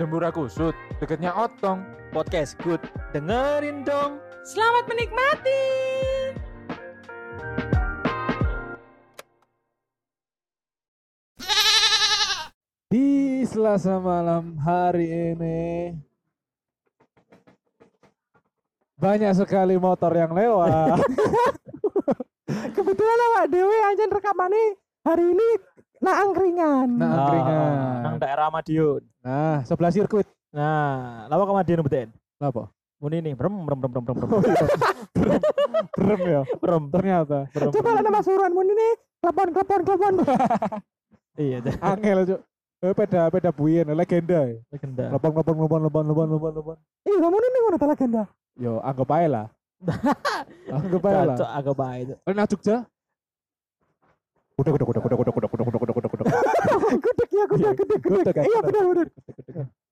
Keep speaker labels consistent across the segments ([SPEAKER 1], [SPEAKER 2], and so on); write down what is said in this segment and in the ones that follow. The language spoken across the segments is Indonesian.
[SPEAKER 1] Dembura kusut, deketnya otong.
[SPEAKER 2] Podcast good. Dengerin dong.
[SPEAKER 3] Selamat menikmati.
[SPEAKER 4] Di Selasa malam hari ini banyak sekali motor yang lewat.
[SPEAKER 5] Kebetulan awak Dewi anjen rekamannya hari ini Nah angkringan.
[SPEAKER 4] Nah angkringan. Ah.
[SPEAKER 2] Nang daerah Madiun.
[SPEAKER 4] Nah sebelah sirkuit.
[SPEAKER 2] Nah, lawa ke Madiun beten.
[SPEAKER 4] lapa,
[SPEAKER 2] Muni nih, brem brem brem brem brem. Oh, iya. brem,
[SPEAKER 4] brem ya.
[SPEAKER 2] Brem
[SPEAKER 4] ternyata.
[SPEAKER 2] Brem,
[SPEAKER 5] Coba lah nama suruhan muni nih. Klepon klepon klepon.
[SPEAKER 2] iya.
[SPEAKER 4] Angel cuk. Eh peda peda buien legenda. Ya?
[SPEAKER 2] Legenda.
[SPEAKER 4] Klepon klepon klepon klepon klepon klepon klepon.
[SPEAKER 5] Iya, kamu nih ngono legenda.
[SPEAKER 4] Yo, anggap aja lah. anggap aja lah.
[SPEAKER 2] Anggap aja. enak eh,
[SPEAKER 4] nah, Jogja. Kuda kuda kuda kuda kuda kuda
[SPEAKER 5] Gudeg gudeg gudeg
[SPEAKER 4] Gudeg,
[SPEAKER 5] gudeg.
[SPEAKER 4] kan?
[SPEAKER 5] Iya benar benar.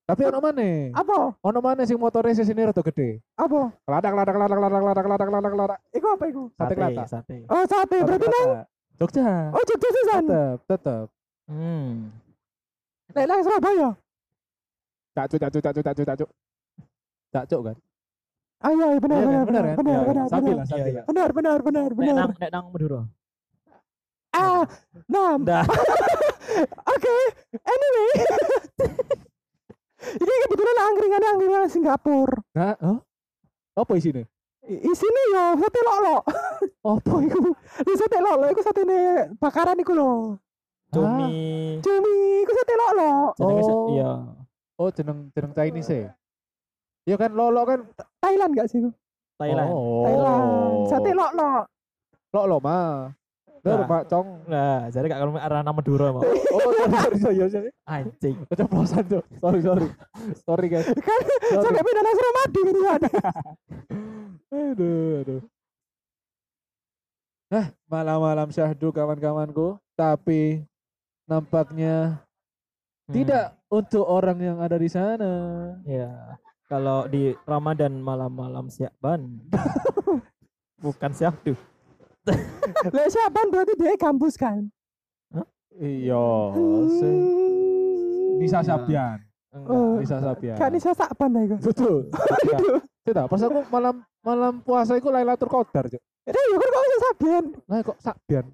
[SPEAKER 4] Tapi ono mana?
[SPEAKER 5] Apa?
[SPEAKER 4] Ono mana sing motornya sini rada gede?
[SPEAKER 5] Apa?
[SPEAKER 4] Ladak ladak ladak ladak ladak ladak ladak ladak.
[SPEAKER 5] Iku apa iku?
[SPEAKER 4] Sate kelata.
[SPEAKER 2] sate.
[SPEAKER 5] Oh sate berarti nang
[SPEAKER 4] Jogja.
[SPEAKER 5] Oh Jogja sisan.
[SPEAKER 4] Tetep, tetep.
[SPEAKER 2] Hmm.
[SPEAKER 5] Nek nang Surabaya.
[SPEAKER 4] Cacuk, cacuk, cacuk, cacuk, cacuk. Cacuk kan?
[SPEAKER 5] Ah iya iya, benar
[SPEAKER 4] Iya kan?
[SPEAKER 5] benar
[SPEAKER 4] Benar
[SPEAKER 5] benar
[SPEAKER 4] kan?
[SPEAKER 5] benar
[SPEAKER 4] Iya,
[SPEAKER 5] benar.
[SPEAKER 4] Sambil
[SPEAKER 5] benar.
[SPEAKER 4] lah, sambil
[SPEAKER 2] Iya,
[SPEAKER 4] lah.
[SPEAKER 5] Benar benar benar
[SPEAKER 2] Nek
[SPEAKER 5] benar.
[SPEAKER 2] nang nek nang Madura.
[SPEAKER 5] Ah, nah,
[SPEAKER 2] Dah.
[SPEAKER 5] oke. Anyway. Ini kebetulan angkringan angkringan Singapura.
[SPEAKER 4] Nah, oh? Apa isinya?
[SPEAKER 5] I- Isine yo sate lolo.
[SPEAKER 4] Apa
[SPEAKER 5] iku? Di sate lolo iku satene bakaran iku lho.
[SPEAKER 2] Cumi.
[SPEAKER 5] Cumi iku sate lolo.
[SPEAKER 4] Oh.
[SPEAKER 2] iya.
[SPEAKER 4] Oh, jeneng jeneng Chinese ya? Iya kan lolo kan?
[SPEAKER 5] Thailand gak sih?
[SPEAKER 2] Thailand.
[SPEAKER 4] Oh.
[SPEAKER 5] Thailand. Sate lolo.
[SPEAKER 4] Lolo mah. Lho,
[SPEAKER 2] Nah.
[SPEAKER 4] Pak Cong.
[SPEAKER 2] Nah, jadi gak kalau arah nama Madura mau.
[SPEAKER 4] Oh, sorry, sorry, sorry, sorry.
[SPEAKER 2] Anjing.
[SPEAKER 4] Keceplosan, Cok. Sorry, sorry. Sorry, guys.
[SPEAKER 5] Kan sampai pindah nang Suramadu gitu kan.
[SPEAKER 4] Aduh, aduh. Nah, malam-malam syahdu kawan-kawanku, tapi nampaknya
[SPEAKER 2] Hmm.
[SPEAKER 4] tidak untuk orang yang ada di sana.
[SPEAKER 2] Ya. Kalau di Ramadan malam-malam Syakban. Bukan Syahdu.
[SPEAKER 5] Lah siapa berarti dia kampus kan?
[SPEAKER 4] Iya,
[SPEAKER 5] Hmm.
[SPEAKER 4] Nisa
[SPEAKER 2] Iya.
[SPEAKER 4] Sabian,
[SPEAKER 5] Oh.
[SPEAKER 4] Nisa Sabian.
[SPEAKER 5] Kan Nisa Sakban lah iku.
[SPEAKER 4] Betul. Tidak, pas aku malam malam puasa iku Lailatul Qadar, Cuk.
[SPEAKER 5] Eh yo kan kok Nisa Sakban.
[SPEAKER 4] Lah kok Sabian?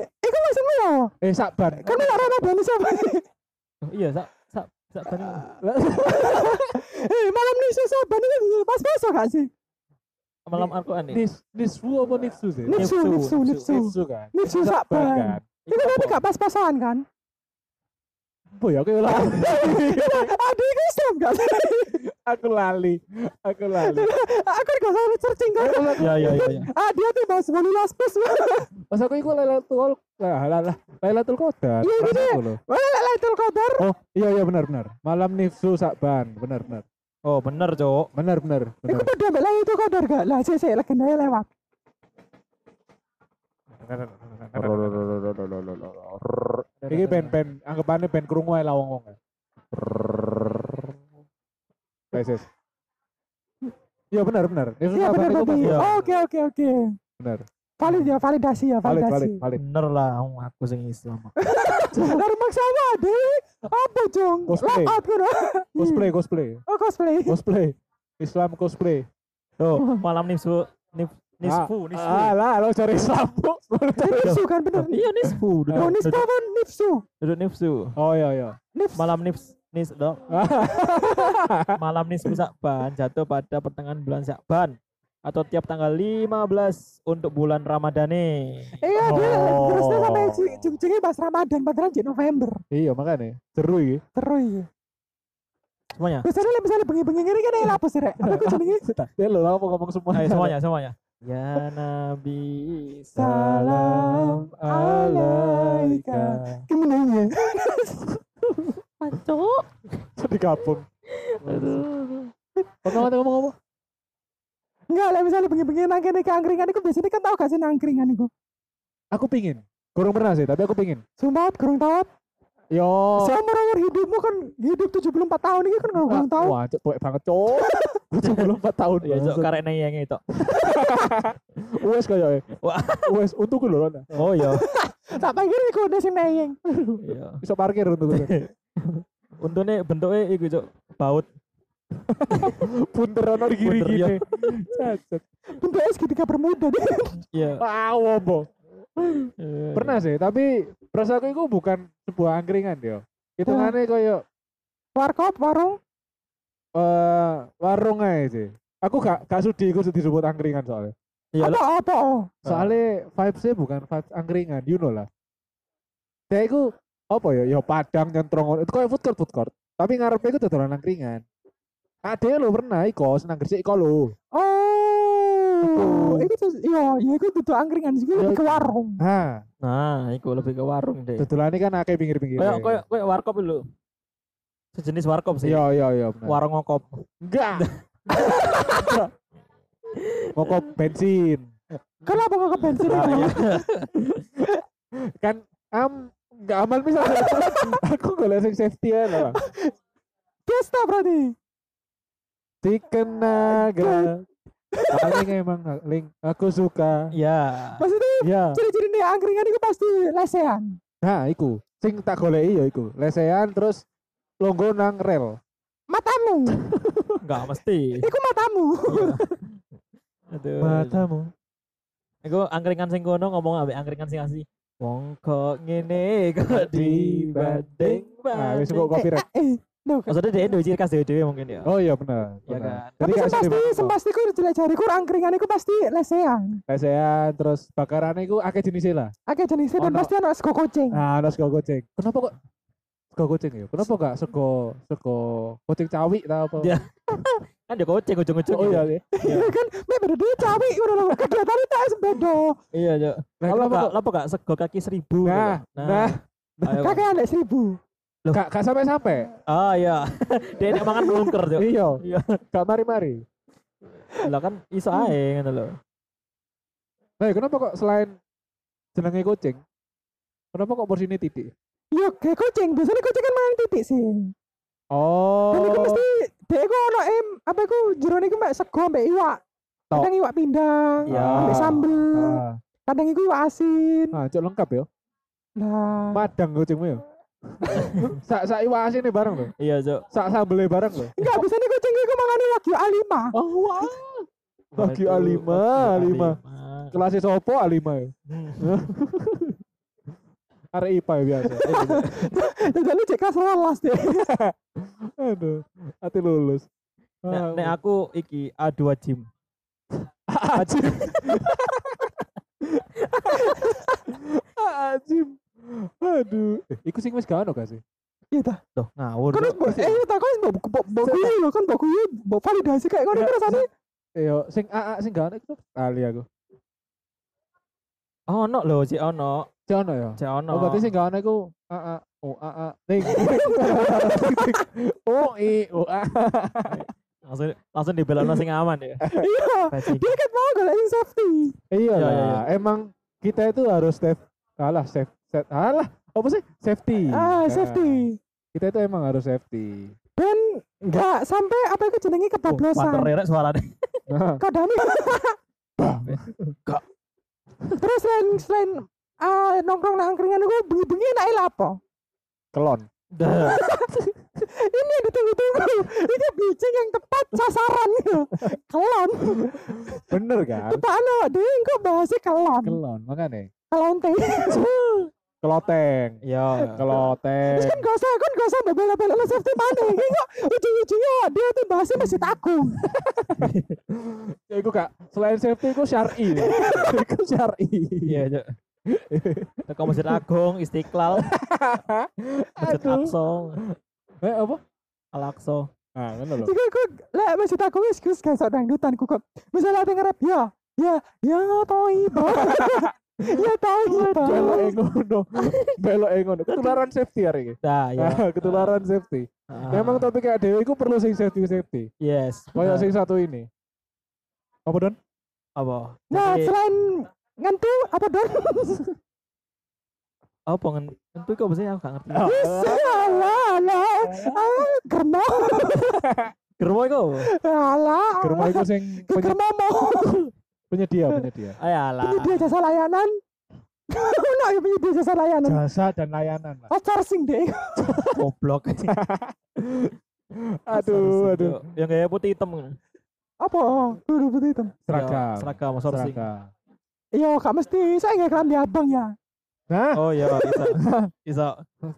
[SPEAKER 5] Iku maksudmu ya?
[SPEAKER 4] Eh, Sakban.
[SPEAKER 5] Kan ora Ramadan siapa?
[SPEAKER 2] Oh, iya, sak sak tadi.
[SPEAKER 5] Eh malam Nisa Sakban itu pas puasa gak sih?
[SPEAKER 2] Malam Al-Qur'an nih.
[SPEAKER 4] Nis Nisfu apa Nifsu sih?
[SPEAKER 5] Nifsu, nifsu, nifsu.
[SPEAKER 4] Nifsu kan.
[SPEAKER 5] Nifsu
[SPEAKER 4] Sakban
[SPEAKER 5] Sakban.
[SPEAKER 4] kan.
[SPEAKER 5] Itu berarti gak pas-pasan kan?
[SPEAKER 4] Ya aku lali.
[SPEAKER 5] Aduh itu Islam gak sih?
[SPEAKER 4] aku lali. Aku lali.
[SPEAKER 5] Aku gak salah searching kan?
[SPEAKER 2] Ya ya ya ya.
[SPEAKER 5] Ah dia tuh bahas bolu laspes.
[SPEAKER 4] Pas aku iku Lailatul lah lah lah Lailatul Qadar.
[SPEAKER 5] Iya,
[SPEAKER 4] Pas
[SPEAKER 5] gitu ya.
[SPEAKER 4] aku
[SPEAKER 5] Lailatul Qadar?
[SPEAKER 4] Oh, iya iya benar benar. Malam Nifsu Sakban, benar benar.
[SPEAKER 2] Oh bener cowok.
[SPEAKER 4] Bener bener.
[SPEAKER 5] bener.
[SPEAKER 4] Iku
[SPEAKER 5] padha mbak itu kodar gak? Lah sih lagi legenda lewat.
[SPEAKER 4] Iki pen pen anggapannya pen kerungu ya lawong wong. Peses. Iya benar benar.
[SPEAKER 5] Iya benar tadi. Oke oke oke.
[SPEAKER 4] Benar.
[SPEAKER 5] Valid ya validasi ya
[SPEAKER 4] Valid
[SPEAKER 5] validasi.
[SPEAKER 4] valid valid.
[SPEAKER 2] Bener lah, aku sing Islam.
[SPEAKER 5] Dari maksa apa deh? Apa jong?
[SPEAKER 4] Cosplay. Cosplay cosplay.
[SPEAKER 5] Oh cosplay.
[SPEAKER 4] Cosplay. Islam cosplay.
[SPEAKER 2] Tuh, malam nisfu nif, nisfu, nisfu.
[SPEAKER 4] Ah lah lo cari Islam. Bu.
[SPEAKER 5] Nifsu kan bener.
[SPEAKER 2] Iya nisfu, duduk,
[SPEAKER 5] Oh nisfu apa nifsu?
[SPEAKER 2] duduk nifsu.
[SPEAKER 4] Oh iya iya.
[SPEAKER 5] Nifs.
[SPEAKER 2] Malam nifs nis dong. Malam nisfu Syakban jatuh pada pertengahan bulan Syakban atau tiap tanggal 15 untuk bulan Ramadane.
[SPEAKER 5] Iya dia
[SPEAKER 4] Oh.
[SPEAKER 5] terusnya sampai ujung-ujungnya pas Ramadan padahal di November.
[SPEAKER 4] Iya makanya seru iki.
[SPEAKER 5] Terus iya.
[SPEAKER 2] Semuanya.
[SPEAKER 5] Biasanya lah misalnya bengi-bengi ini kan yang lapis rek. Apa aku jenenge?
[SPEAKER 4] Ya lo lah mau ngomong semua.
[SPEAKER 2] Ayo semuanya, semuanya. Ya Nabi
[SPEAKER 5] Salam alaika. Kemenangnya.
[SPEAKER 2] Pancok.
[SPEAKER 4] di kampung. Kau ngomong ngomong
[SPEAKER 5] Enggak lah misalnya bengi-bengi nang kene ke angkringan iku biasanya kan tau gak sih nang angkringan iku.
[SPEAKER 4] Aku pingin. Kurang pernah sih, tapi aku pingin.
[SPEAKER 5] Sumpah kurang tahu.
[SPEAKER 4] Yo.
[SPEAKER 5] Seumur umur hidupmu kan hidup 74 tahun ini kan kurang tahu.
[SPEAKER 4] Wah, cok tuwek banget, cok. 74 tahun.
[SPEAKER 2] Ya cok karek neyeng itu.
[SPEAKER 4] Wes kaya e.
[SPEAKER 2] Wah.
[SPEAKER 4] Wes untukku lho.
[SPEAKER 2] Oh iya.
[SPEAKER 5] Tak pikir iku udah sing neyeng.
[SPEAKER 2] Iya.
[SPEAKER 4] Bisa parkir untuk.
[SPEAKER 2] Untungnya bentuknya iku cok baut.
[SPEAKER 4] Punter ono di kiri
[SPEAKER 2] Punter, iya.
[SPEAKER 4] gini. Cacat.
[SPEAKER 5] Bentuknya segitiga bermuda deh.
[SPEAKER 2] Iya.
[SPEAKER 4] Ah, wombo.
[SPEAKER 2] Eh,
[SPEAKER 4] Pernah sih, tapi perasaanku itu bukan sebuah angkringan yo. Hitungannya koyo
[SPEAKER 5] Warkop, warung.
[SPEAKER 4] eh warung aja sih. Aku gak gak sudi iku disebut angkringan soalnya.
[SPEAKER 2] Iya.
[SPEAKER 5] Apa, apa?
[SPEAKER 4] Soalnya vibesnya bukan vibes angkringan, you know lah. Saya iku apa ya? Ya padang nyentrong itu kayak food court food court. Tapi ngarepe iku dodolan angkringan. Ade lo pernah iko senang gresik iko lo.
[SPEAKER 5] Oh, tuh, iya, iya itu tuh angkringan sih,
[SPEAKER 4] Iya,
[SPEAKER 5] lebih ke warung.
[SPEAKER 4] Nah,
[SPEAKER 2] Nah, iku lebih ke warung deh.
[SPEAKER 4] dodolan kan akeh pinggir-pinggir.
[SPEAKER 2] Kayak kayak kayak warkop lho. Sejenis warkop sih.
[SPEAKER 4] Iya iya iya benar.
[SPEAKER 2] Warung ngokop.
[SPEAKER 4] Enggak. Ngokop bensin.
[SPEAKER 5] Kenapa nggak ke bensin?
[SPEAKER 2] Nah,
[SPEAKER 5] itu?
[SPEAKER 2] iya.
[SPEAKER 4] Kan am enggak aman bisa. Aku golek sing safety ya lah.
[SPEAKER 5] Fiesta berarti.
[SPEAKER 4] Chicken naga. Paling emang link aku suka.
[SPEAKER 2] Iya.
[SPEAKER 5] Maksudnya
[SPEAKER 4] Ya.
[SPEAKER 5] ciri-ciri nih angkringan itu pasti lesehan.
[SPEAKER 4] Nah, iku. Sing tak goleki ya iku. Lesehan terus longgo nang rel.
[SPEAKER 5] Matamu,
[SPEAKER 2] Enggak mesti.
[SPEAKER 5] itu matamu.
[SPEAKER 2] Aduh.
[SPEAKER 4] Matamu.
[SPEAKER 2] Iku angkringan sing kono ngomong ambek angkringan sing asli. Wong kok ngene kok dibanding
[SPEAKER 4] Nah, wis kok copyright.
[SPEAKER 5] Kan.
[SPEAKER 2] Maksudnya dia duwe ciri khas dewe pasti ya.
[SPEAKER 4] Oh iya benar.
[SPEAKER 2] Iya kan?
[SPEAKER 4] Jadi
[SPEAKER 5] Tapi
[SPEAKER 4] gak
[SPEAKER 5] sempasti, sempasti ku jelek jariku angkringan itu pasti lesehan.
[SPEAKER 4] Lesehan terus bakarannya iku akeh jenisnya lah.
[SPEAKER 5] Oke jenisnya dan pasti ada sego kucing.
[SPEAKER 4] Nah, ada sego kucing. Kenapa kok sego kucing ya? Kenapa gak sego sego kucing cawi ta apa?
[SPEAKER 2] Iya. Kan dia kucing ujung-ujung.
[SPEAKER 4] Oh iya
[SPEAKER 2] gitu.
[SPEAKER 4] sih.
[SPEAKER 5] kan, me beda dia cawi, udah udah kegiatan itu es beda.
[SPEAKER 2] Iya, Cok.
[SPEAKER 4] Nah,
[SPEAKER 2] enggak,
[SPEAKER 4] kok
[SPEAKER 2] apa enggak sego kaki seribu.
[SPEAKER 4] Nah,
[SPEAKER 2] gitu.
[SPEAKER 4] nah.
[SPEAKER 2] Ayo,
[SPEAKER 5] Kakek ada seribu.
[SPEAKER 4] Gak gak sampai-sampai?
[SPEAKER 2] Ah iya. dia nek mangan melungker, Cok.
[SPEAKER 4] Iya.
[SPEAKER 2] Iya.
[SPEAKER 4] Gak mari-mari.
[SPEAKER 2] Lah kan iso ae ngono lho.
[SPEAKER 4] Nah, kenapa kok selain jenenge kucing? Kenapa kok porsinya titik?
[SPEAKER 5] Yo kayak kucing, biasanya kucing kan makan titik sih.
[SPEAKER 4] Oh.
[SPEAKER 5] Dan itu mesti dia ku ono em apa ku jerone iku mek sego mbek iwak. Kadang iwak pindang,
[SPEAKER 2] Iya.
[SPEAKER 5] ambek sambel.
[SPEAKER 4] Ah,
[SPEAKER 5] Kadang iku iwak asin.
[SPEAKER 4] ah cok lengkap ya.
[SPEAKER 5] Nah,
[SPEAKER 4] Padang kucingmu ya. sak sak iwak asin nih bareng loh.
[SPEAKER 2] Iya, Cok.
[SPEAKER 4] Sak sambelnya bareng loh.
[SPEAKER 5] enggak biasanya kucing iku mangane wagyu A5.
[SPEAKER 4] Oh, wah. Wagyu
[SPEAKER 2] Itu,
[SPEAKER 4] A5,
[SPEAKER 2] Wagyu
[SPEAKER 4] A5. Kelasnya sopo A5 ya.
[SPEAKER 2] Hmm.
[SPEAKER 4] Arek IPA ya biasa.
[SPEAKER 5] Jadi lu cek kelas deh.
[SPEAKER 4] Aduh, hati lulus.
[SPEAKER 2] Nek,
[SPEAKER 4] Ah,
[SPEAKER 2] nek aku iki A2 gym.
[SPEAKER 4] Ajim. Ajim. Aduh. Eh, iku sing wis gak ono gak sih?
[SPEAKER 5] Iya ta.
[SPEAKER 2] Tuh, ngawur.
[SPEAKER 5] Kan mbok eh tak kan mbok mbok kuyu lho kan mbok kuyu mbok validasi kayak ngono
[SPEAKER 4] Ya,
[SPEAKER 5] kan rasane.
[SPEAKER 4] Yo, sing AA sing gak ono iku kali aku.
[SPEAKER 2] Ono lho, si ono.
[SPEAKER 4] Cek ono ya.
[SPEAKER 2] Si ono.
[SPEAKER 4] Oh, berarti sing gak ono iku AA. Oh, AA. Ning. Oh, i, oh, A.
[SPEAKER 2] langsung langsung dibelokno sing aman ya.
[SPEAKER 5] Iya. Dia kan mau golek safety.
[SPEAKER 4] Iya
[SPEAKER 2] Iya,
[SPEAKER 4] lah.
[SPEAKER 2] iya,
[SPEAKER 4] Emang kita itu harus safe. Alah, safe. Set. Alah, apa sih? Safety.
[SPEAKER 5] Ah,
[SPEAKER 4] Nah,
[SPEAKER 5] safety.
[SPEAKER 4] Kita itu emang harus safety.
[SPEAKER 5] Dan enggak sampai apa itu jenenge
[SPEAKER 2] Oh,
[SPEAKER 5] kebablasan.
[SPEAKER 2] Panter rek suarane.
[SPEAKER 4] Nah,
[SPEAKER 5] kadang
[SPEAKER 2] Gak.
[SPEAKER 5] terus selain selain ah, nongkrong nang angkringan itu bengi-bengi enak apa
[SPEAKER 4] kelon.
[SPEAKER 2] Dah.
[SPEAKER 5] ini yang ditunggu-tunggu ini bicing yang tepat sasaran gitu kelon
[SPEAKER 4] Bener kan?
[SPEAKER 5] tepat anu dia kok bahasnya kelon
[SPEAKER 4] Kelon, makanya.
[SPEAKER 5] kelon teh
[SPEAKER 4] Keloteng.
[SPEAKER 2] Iya.
[SPEAKER 4] Keloteng.
[SPEAKER 5] terus kan gak usah kan gak usah bela-bela lo safety mana ini kok ujung-ujungnya dia tuh bahasnya masih takung
[SPEAKER 4] Ya iku kak, selain safety iku syar'i. iku syar'i.
[SPEAKER 2] Iya, Cok. Teko Masjid Agung, Istiqlal, Masjid. Aqsa,
[SPEAKER 4] Eh apa?
[SPEAKER 2] Al-Aqsa.
[SPEAKER 4] Nah, ngono lho.
[SPEAKER 5] jadi aku lah masih takung wis gus gak sok dangdutan ku kok misalnya ada nge-rap ya ya ya toiba ya toiba
[SPEAKER 4] Belok e ngono. Belok e ngono. Ketularan safety hari ini.
[SPEAKER 2] Nah, ya.
[SPEAKER 4] Ketularan safety.
[SPEAKER 2] Ah,
[SPEAKER 4] Memang topik kayak dewe iku perlu sing safety safety.
[SPEAKER 2] yes.
[SPEAKER 4] Kayak sing satu ini. Apa Don?
[SPEAKER 2] apa?
[SPEAKER 5] nah
[SPEAKER 2] Jadi,
[SPEAKER 5] selain ngentu apa don
[SPEAKER 2] apa ngen itu kok biasanya aku gak ngerti.
[SPEAKER 5] Alah, alah, ah, germo,
[SPEAKER 2] Germo iku.
[SPEAKER 5] alah,
[SPEAKER 4] Ke rumah iku sing
[SPEAKER 5] germomo,
[SPEAKER 4] penyedia, penyedia.
[SPEAKER 2] Ayalah.
[SPEAKER 5] penyedia jasa layanan, Ono ya penyedia jasa layanan,
[SPEAKER 4] Jasa dan layanan lah.
[SPEAKER 5] pacar sing deh,
[SPEAKER 2] Goblok.
[SPEAKER 4] Aduh, aduh.
[SPEAKER 2] Yang kayak putih hitam kan.
[SPEAKER 5] Apa? Kudu putih hitam.
[SPEAKER 4] Seragam.
[SPEAKER 2] Ya, seragam sourcing.
[SPEAKER 4] Seragam.
[SPEAKER 5] Iya, gak mesti. Saya nggak kelambi abang ya.
[SPEAKER 4] Nah,
[SPEAKER 2] Oh iya, bisa. Bisa.